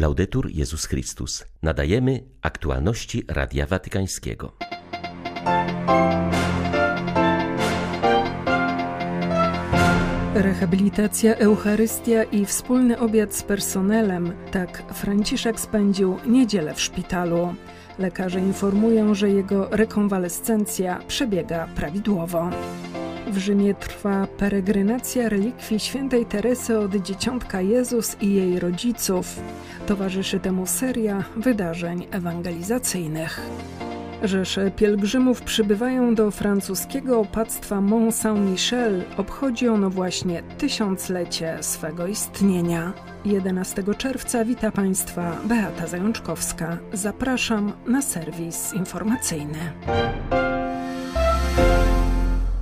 Laudetur Jezus Chrystus. Nadajemy aktualności Radia Watykańskiego. Rehabilitacja, Eucharystia i wspólny obiad z personelem. Tak Franciszek spędził niedzielę w szpitalu. Lekarze informują, że jego rekonwalescencja przebiega prawidłowo. W Rzymie trwa peregrinacja relikwii świętej Teresy od Dzieciątka Jezus i jej rodziców. Towarzyszy temu seria wydarzeń ewangelizacyjnych. Rzesze pielgrzymów przybywają do francuskiego opactwa Mont Saint-Michel. Obchodzi ono właśnie tysiąclecie swego istnienia. 11 czerwca wita Państwa Beata Zajączkowska. Zapraszam na serwis informacyjny.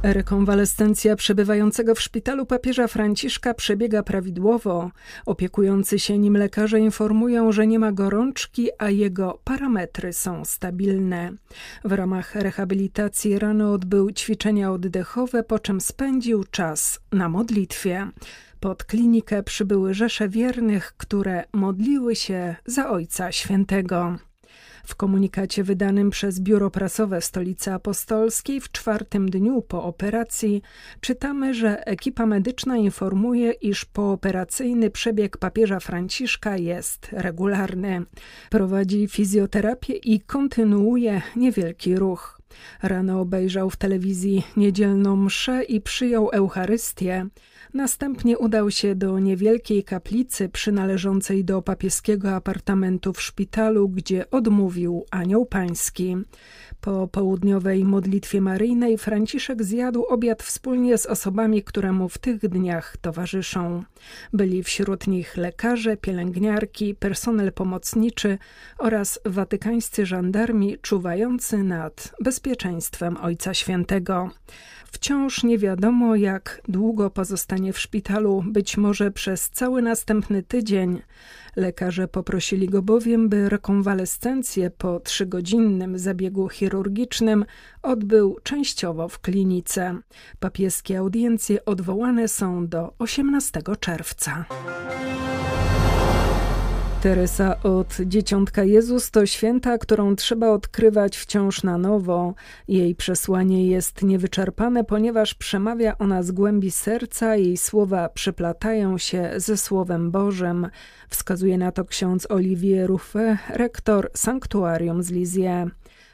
Rekonwalescencja przebywającego w szpitalu papieża Franciszka przebiega prawidłowo. Opiekujący się nim lekarze informują, że nie ma gorączki, a jego parametry są stabilne. W ramach rehabilitacji rano odbył ćwiczenia oddechowe, po czym spędził czas na modlitwie. Pod klinikę przybyły rzesze wiernych, które modliły się za Ojca Świętego. W komunikacie wydanym przez Biuro Prasowe Stolicy Apostolskiej w czwartym dniu po operacji czytamy, że ekipa medyczna informuje, iż pooperacyjny przebieg papieża Franciszka jest regularny. Prowadzi fizjoterapię i kontynuuje niewielki ruch. Rano obejrzał w telewizji niedzielną mszę i przyjął Eucharystię. Następnie udał się do niewielkiej kaplicy przynależącej do papieskiego apartamentu w szpitalu, gdzie odmówił anioł pański. Po południowej modlitwie maryjnej Franciszek zjadł obiad wspólnie z osobami, które mu w tych dniach towarzyszą. Byli wśród nich lekarze, pielęgniarki, personel pomocniczy oraz watykańscy żandarmi czuwający nad bezpieczeństwem Ojca Świętego. Wciąż nie wiadomo, jak długo pozostanie w szpitalu, być może przez cały następny tydzień. Lekarze poprosili go bowiem, by rekonwalescencję po trzygodzinnym zabiegu chirurgicznym odbył częściowo w klinice. Papieskie audiencje odwołane są do 18 czerwca. Teresa od Dzieciątka Jezus to święta, którą trzeba odkrywać wciąż na nowo. Jej przesłanie jest niewyczerpane, ponieważ przemawia ona z głębi serca, jej słowa przeplatają się ze Słowem Bożym. Wskazuje na to ksiądz Olivier Ruffet, rektor Sanktuarium z Lisieux.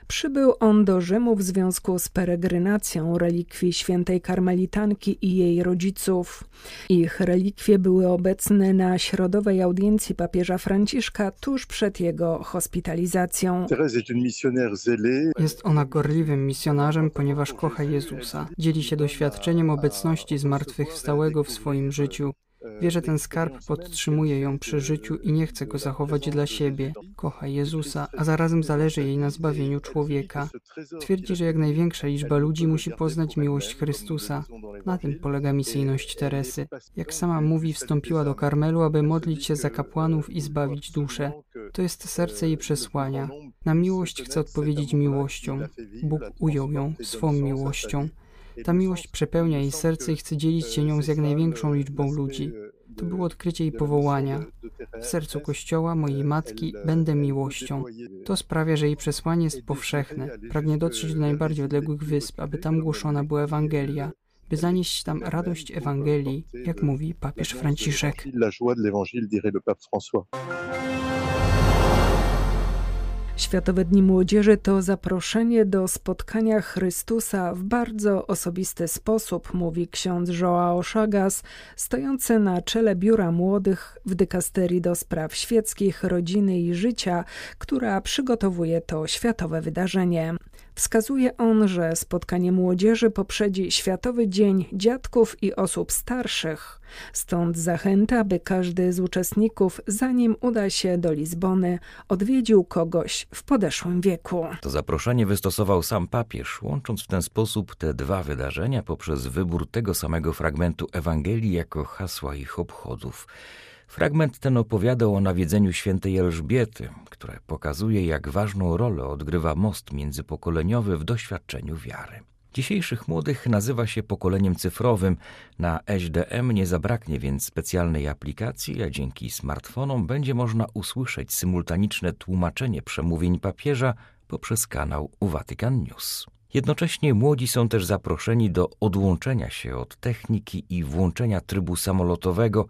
Przybył on do Rzymu w związku z peregrinacją relikwii świętej karmelitanki i jej rodziców. Ich relikwie były obecne na środowej audiencji papieża Franciszka tuż przed jego hospitalizacją. Jest ona gorliwym misjonarzem, ponieważ kocha Jezusa. Dzieli się doświadczeniem obecności zmartwychwstałego w swoim życiu. Wie, że ten skarb podtrzymuje ją przy życiu i nie chce go zachować dla siebie. Kocha Jezusa, a zarazem zależy jej na zbawieniu człowieka. Twierdzi, że jak największa liczba ludzi musi poznać miłość Chrystusa. Na tym polega misyjność Teresy. Jak sama mówi, wstąpiła do Karmelu, aby modlić się za kapłanów i zbawić duszę. To jest serce jej przesłania. Na miłość chce odpowiedzieć miłością. Bóg ujął ją swą miłością. Ta miłość przepełnia jej serce i chce dzielić się nią z jak największą liczbą ludzi. To było odkrycie jej powołania. W sercu Kościoła, mojej matki, będę miłością. To sprawia, że jej przesłanie jest powszechne. Pragnie dotrzeć do najbardziej odległych wysp, aby tam głoszona była Ewangelia, by zanieść tam radość Ewangelii, jak mówi papież Franciszek. Światowe Dni Młodzieży to zaproszenie do spotkania Chrystusa w bardzo osobisty sposób, mówi ksiądz Joao Chagas, stojący na czele Biura Młodych w dykasterii do spraw świeckich, rodziny i życia, która przygotowuje to światowe wydarzenie. Wskazuje on, że spotkanie młodzieży poprzedzi Światowy Dzień Dziadków i Osób Starszych. Stąd zachęta, by każdy z uczestników, zanim uda się do Lizbony, odwiedził kogoś w podeszłym wieku. To zaproszenie wystosował sam papież, łącząc w ten sposób te dwa wydarzenia poprzez wybór tego samego fragmentu Ewangelii jako hasła ich obchodów. Fragment ten opowiadał o nawiedzeniu świętej Elżbiety, które pokazuje, jak ważną rolę odgrywa most międzypokoleniowy w doświadczeniu wiary. Dzisiejszych młodych nazywa się pokoleniem cyfrowym. Na HDM nie zabraknie więc specjalnej aplikacji, a dzięki smartfonom będzie można usłyszeć symultaniczne tłumaczenie przemówień papieża poprzez kanał Vatican News. Jednocześnie młodzi są też zaproszeni do odłączenia się od techniki i włączenia trybu samolotowego,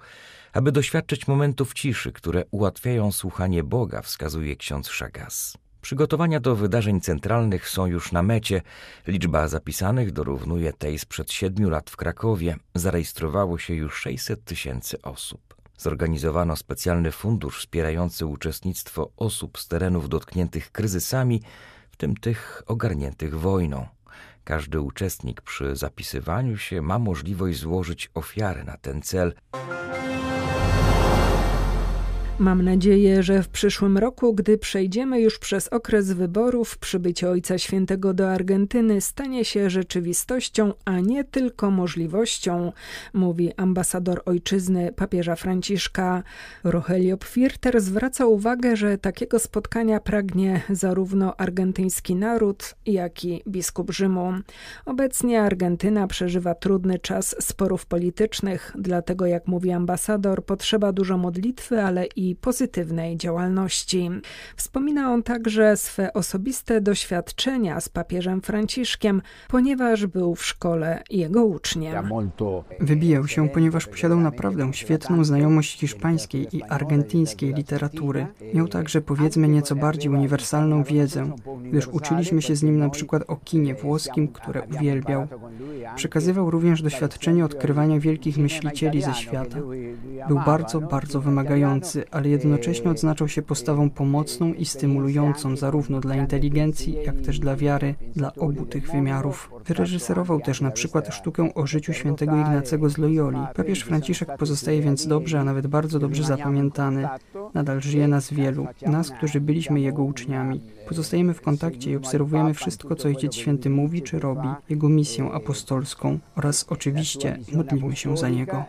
aby doświadczyć momentów ciszy, które ułatwiają słuchanie Boga, wskazuje ksiądz Szagas. Przygotowania do wydarzeń centralnych są już na mecie. Liczba zapisanych dorównuje tej sprzed siedmiu lat w Krakowie. Zarejestrowało się już 600 tysięcy osób. Zorganizowano specjalny fundusz wspierający uczestnictwo osób z terenów dotkniętych kryzysami, w tym tych ogarniętych wojną. Każdy uczestnik przy zapisywaniu się ma możliwość złożyć ofiarę na ten cel. Mam nadzieję, że w przyszłym roku, gdy przejdziemy już przez okres wyborów, przybycie Ojca Świętego do Argentyny stanie się rzeczywistością, a nie tylko możliwością, mówi ambasador ojczyzny papieża Franciszka. Rogelio Pfirter zwraca uwagę, że takiego spotkania pragnie zarówno argentyński naród, jak i biskup Rzymu. Obecnie Argentyna przeżywa trudny czas sporów politycznych, dlatego jak mówi ambasador, potrzeba dużo modlitwy, ale i i pozytywnej działalności. Wspomina on także swe osobiste doświadczenia z papieżem Franciszkiem, ponieważ był w szkole jego uczniem. Wybijał się, ponieważ posiadał naprawdę świetną znajomość hiszpańskiej i argentyńskiej literatury. Miał także, powiedzmy, nieco bardziej uniwersalną wiedzę, gdyż uczyliśmy się z nim na przykład o kinie włoskim, które uwielbiał. Przekazywał również doświadczenie odkrywania wielkich myślicieli ze świata. Był bardzo, bardzo wymagający, ale jednocześnie odznaczał się postawą pomocną i stymulującą zarówno dla inteligencji, jak też dla wiary, dla obu tych wymiarów. Wyreżyserował też na przykład sztukę o życiu świętego Ignacego z Loyoli. Papież Franciszek pozostaje więc dobrze, a nawet bardzo dobrze zapamiętany. Nadal żyje nas wielu, nas, którzy byliśmy jego uczniami. Pozostajemy w kontakcie i obserwujemy wszystko, co Ojciec Święty mówi czy robi, jego misję apostolską oraz oczywiście modlimy się za niego.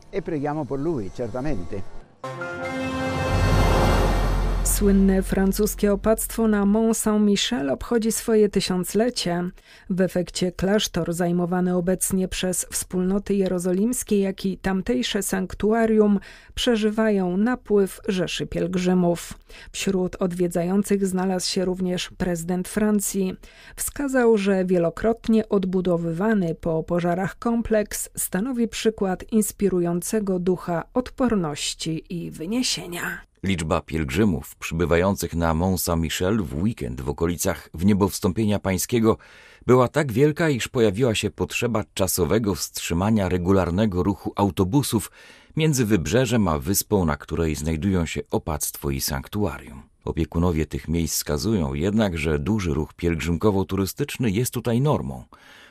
Słynne francuskie opactwo na Mont Saint-Michel obchodzi swoje tysiąclecie. W efekcie klasztor zajmowany obecnie przez wspólnoty jerozolimskie, jak i tamtejsze sanktuarium przeżywają napływ rzeszy pielgrzymów. Wśród odwiedzających znalazł się również prezydent Francji. Wskazał, że wielokrotnie odbudowywany po pożarach kompleks stanowi przykład inspirującego ducha odporności i wyniesienia. Liczba pielgrzymów przybywających na Mont Saint-Michel w weekend w okolicach wniebowstąpienia pańskiego była tak wielka, iż pojawiła się potrzeba czasowego wstrzymania regularnego ruchu autobusów między wybrzeżem a wyspą, na której znajdują się opactwo i sanktuarium. Opiekunowie tych miejsc wskazują jednak, że duży ruch pielgrzymkowo-turystyczny jest tutaj normą.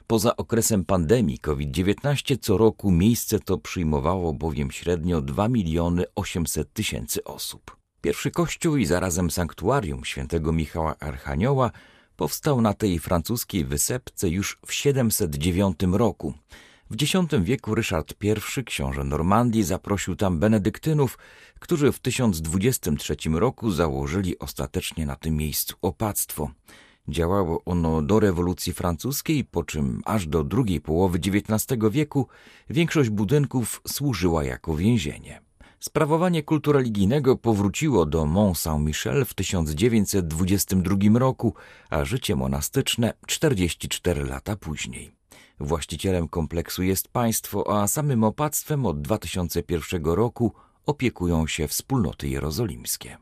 Poza okresem pandemii COVID-19 co roku miejsce to przyjmowało bowiem średnio 2 miliony 800 tysięcy osób. Pierwszy kościół i zarazem sanktuarium świętego Michała Archanioła powstał na tej francuskiej wysepce już w 709 roku. W X wieku Ryszard I, książę Normandii, zaprosił tam benedyktynów, którzy w 1023 roku założyli ostatecznie na tym miejscu opactwo. Działało ono do rewolucji francuskiej, po czym aż do drugiej połowy XIX wieku większość budynków służyła jako więzienie. Sprawowanie kultu religijnego powróciło do Mont Saint-Michel w 1922 roku, a życie monastyczne 44 lata później. Właścicielem kompleksu jest państwo, a samym opactwem od 2001 roku opiekują się wspólnoty jerozolimskie.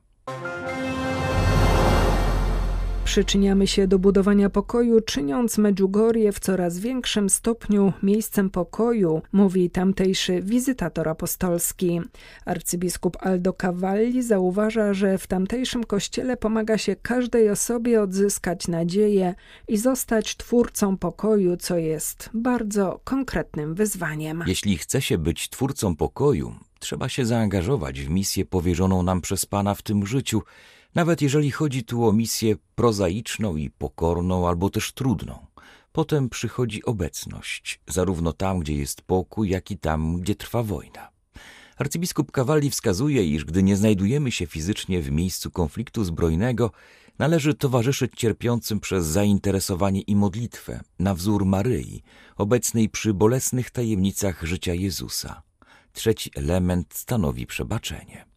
Przyczyniamy się do budowania pokoju, czyniąc Medjugorje w coraz większym stopniu miejscem pokoju, mówi tamtejszy wizytator apostolski. Arcybiskup Aldo Cavalli zauważa, że w tamtejszym kościele pomaga się każdej osobie odzyskać nadzieję i zostać twórcą pokoju, co jest bardzo konkretnym wyzwaniem. Jeśli chce się być twórcą pokoju, trzeba się zaangażować w misję powierzoną nam przez Pana w tym życiu nawet jeżeli chodzi tu o misję prozaiczną i pokorną, albo też trudną. Potem przychodzi obecność, zarówno tam, gdzie jest pokój, jak i tam, gdzie trwa wojna. Arcybiskup Kawali wskazuje, iż gdy nie znajdujemy się fizycznie w miejscu konfliktu zbrojnego, należy towarzyszyć cierpiącym przez zainteresowanie i modlitwę, na wzór Maryi, obecnej przy bolesnych tajemnicach życia Jezusa. Trzeci element stanowi przebaczenie.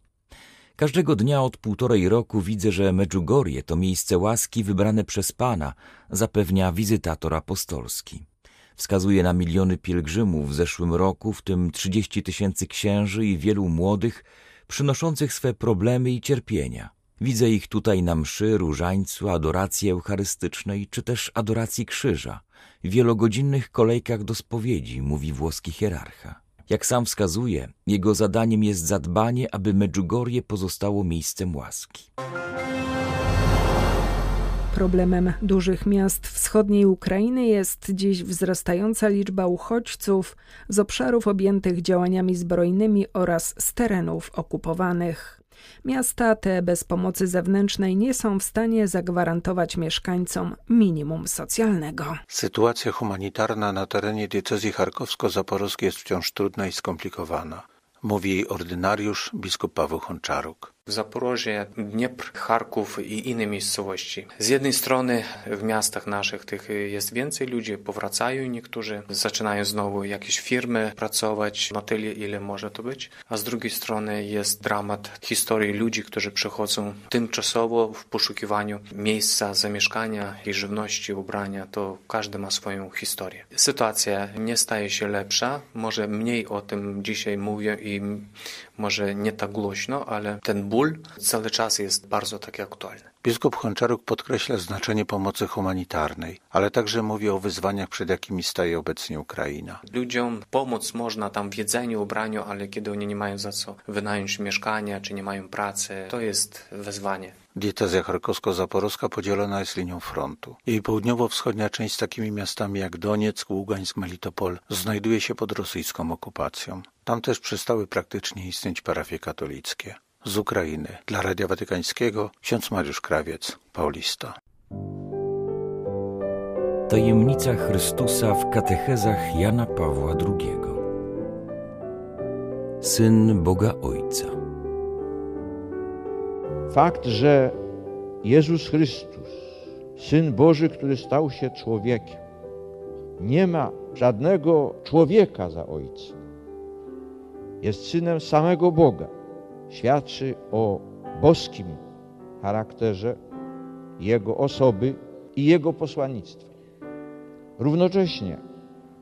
Każdego dnia od półtorej roku widzę, że Medjugorje to miejsce łaski wybrane przez Pana, zapewnia wizytator apostolski. Wskazuje na miliony pielgrzymów w zeszłym roku, w tym 30 tysięcy księży i wielu młodych, przynoszących swe problemy i cierpienia. Widzę ich tutaj na mszy, różańcu, adoracji eucharystycznej czy też adoracji krzyża, w wielogodzinnych kolejkach do spowiedzi, mówi włoski hierarcha. Jak sam wskazuje, jego zadaniem jest zadbanie, aby Medjugorje pozostało miejscem łaski. Problemem dużych miast wschodniej Ukrainy jest dziś wzrastająca liczba uchodźców z obszarów objętych działaniami zbrojnymi oraz z terenów okupowanych. Miasta te bez pomocy zewnętrznej nie są w stanie zagwarantować mieszkańcom minimum socjalnego. Sytuacja humanitarna na terenie diecezji charkowsko-zaporowskiej jest wciąż trudna i skomplikowana, mówi jej ordynariusz biskup Paweł Honczaruk. Zaporożie, Dniepr, Charków i inne miejscowości. Z jednej strony w miastach naszych tych jest więcej ludzi, powracają niektórzy, zaczynają znowu jakieś firmy pracować na tyle, ile może to być, a z drugiej strony jest dramat historii ludzi, którzy przychodzą tymczasowo w poszukiwaniu miejsca zamieszkania i żywności, ubrania, to każdy ma swoją historię. Sytuacja nie staje się lepsza, może mniej o tym dzisiaj mówię i może nie tak głośno, ale ten ból cały czas jest bardzo taki aktualny. Biskup Honczaruk podkreśla znaczenie pomocy humanitarnej, ale także mówi o wyzwaniach, przed jakimi staje obecnie Ukraina. Ludziom pomóc można tam w jedzeniu, ubraniu, ale kiedy oni nie mają za co wynająć mieszkania, czy nie mają pracy, to jest wyzwanie. Dietezja charkowsko-zaporowska podzielona jest linią frontu. Jej południowo-wschodnia część z takimi miastami jak Donieck, Ługańsk, Melitopol znajduje się pod rosyjską okupacją. Tam też przestały praktycznie istnieć parafie katolickie. Z Ukrainy dla Radia Watykańskiego ksiądz Mariusz Krawiec, Paulista. Tajemnica Chrystusa w katechezach Jana Pawła II. Syn Boga Ojca. Fakt, że Jezus Chrystus, Syn Boży, który stał się człowiekiem, nie ma żadnego człowieka za Ojca jest synem samego Boga. Świadczy o boskim charakterze Jego osoby i Jego posłannictwa. Równocześnie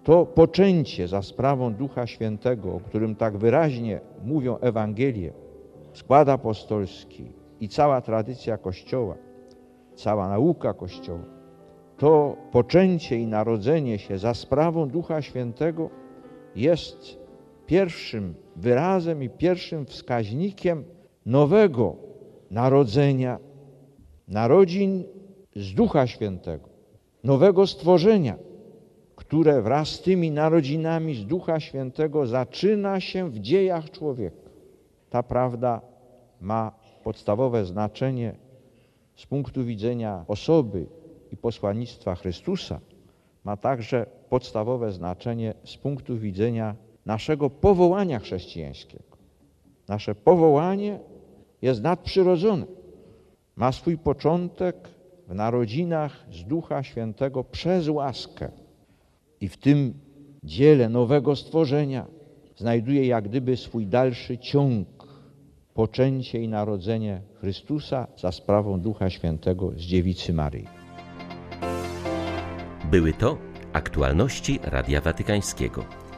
to poczęcie za sprawą Ducha Świętego, o którym tak wyraźnie mówią Ewangelie, skład apostolski i cała tradycja Kościoła, cała nauka Kościoła, to poczęcie i narodzenie się za sprawą Ducha Świętego jest pierwszym wyrazem i pierwszym wskaźnikiem nowego narodzenia, narodzin z Ducha Świętego, nowego stworzenia, które wraz z tymi narodzinami z Ducha Świętego zaczyna się w dziejach człowieka. Ta prawda ma podstawowe znaczenie z punktu widzenia osoby i posłannictwa Chrystusa, ma także podstawowe znaczenie z punktu widzenia naszego powołania chrześcijańskiego. Nasze powołanie jest nadprzyrodzone. Ma swój początek w narodzinach z Ducha Świętego przez łaskę. I w tym dziele nowego stworzenia znajduje jak gdyby swój dalszy ciąg, poczęcie i narodzenie Chrystusa za sprawą Ducha Świętego z dziewicy Maryi. Były to aktualności Radia Watykańskiego.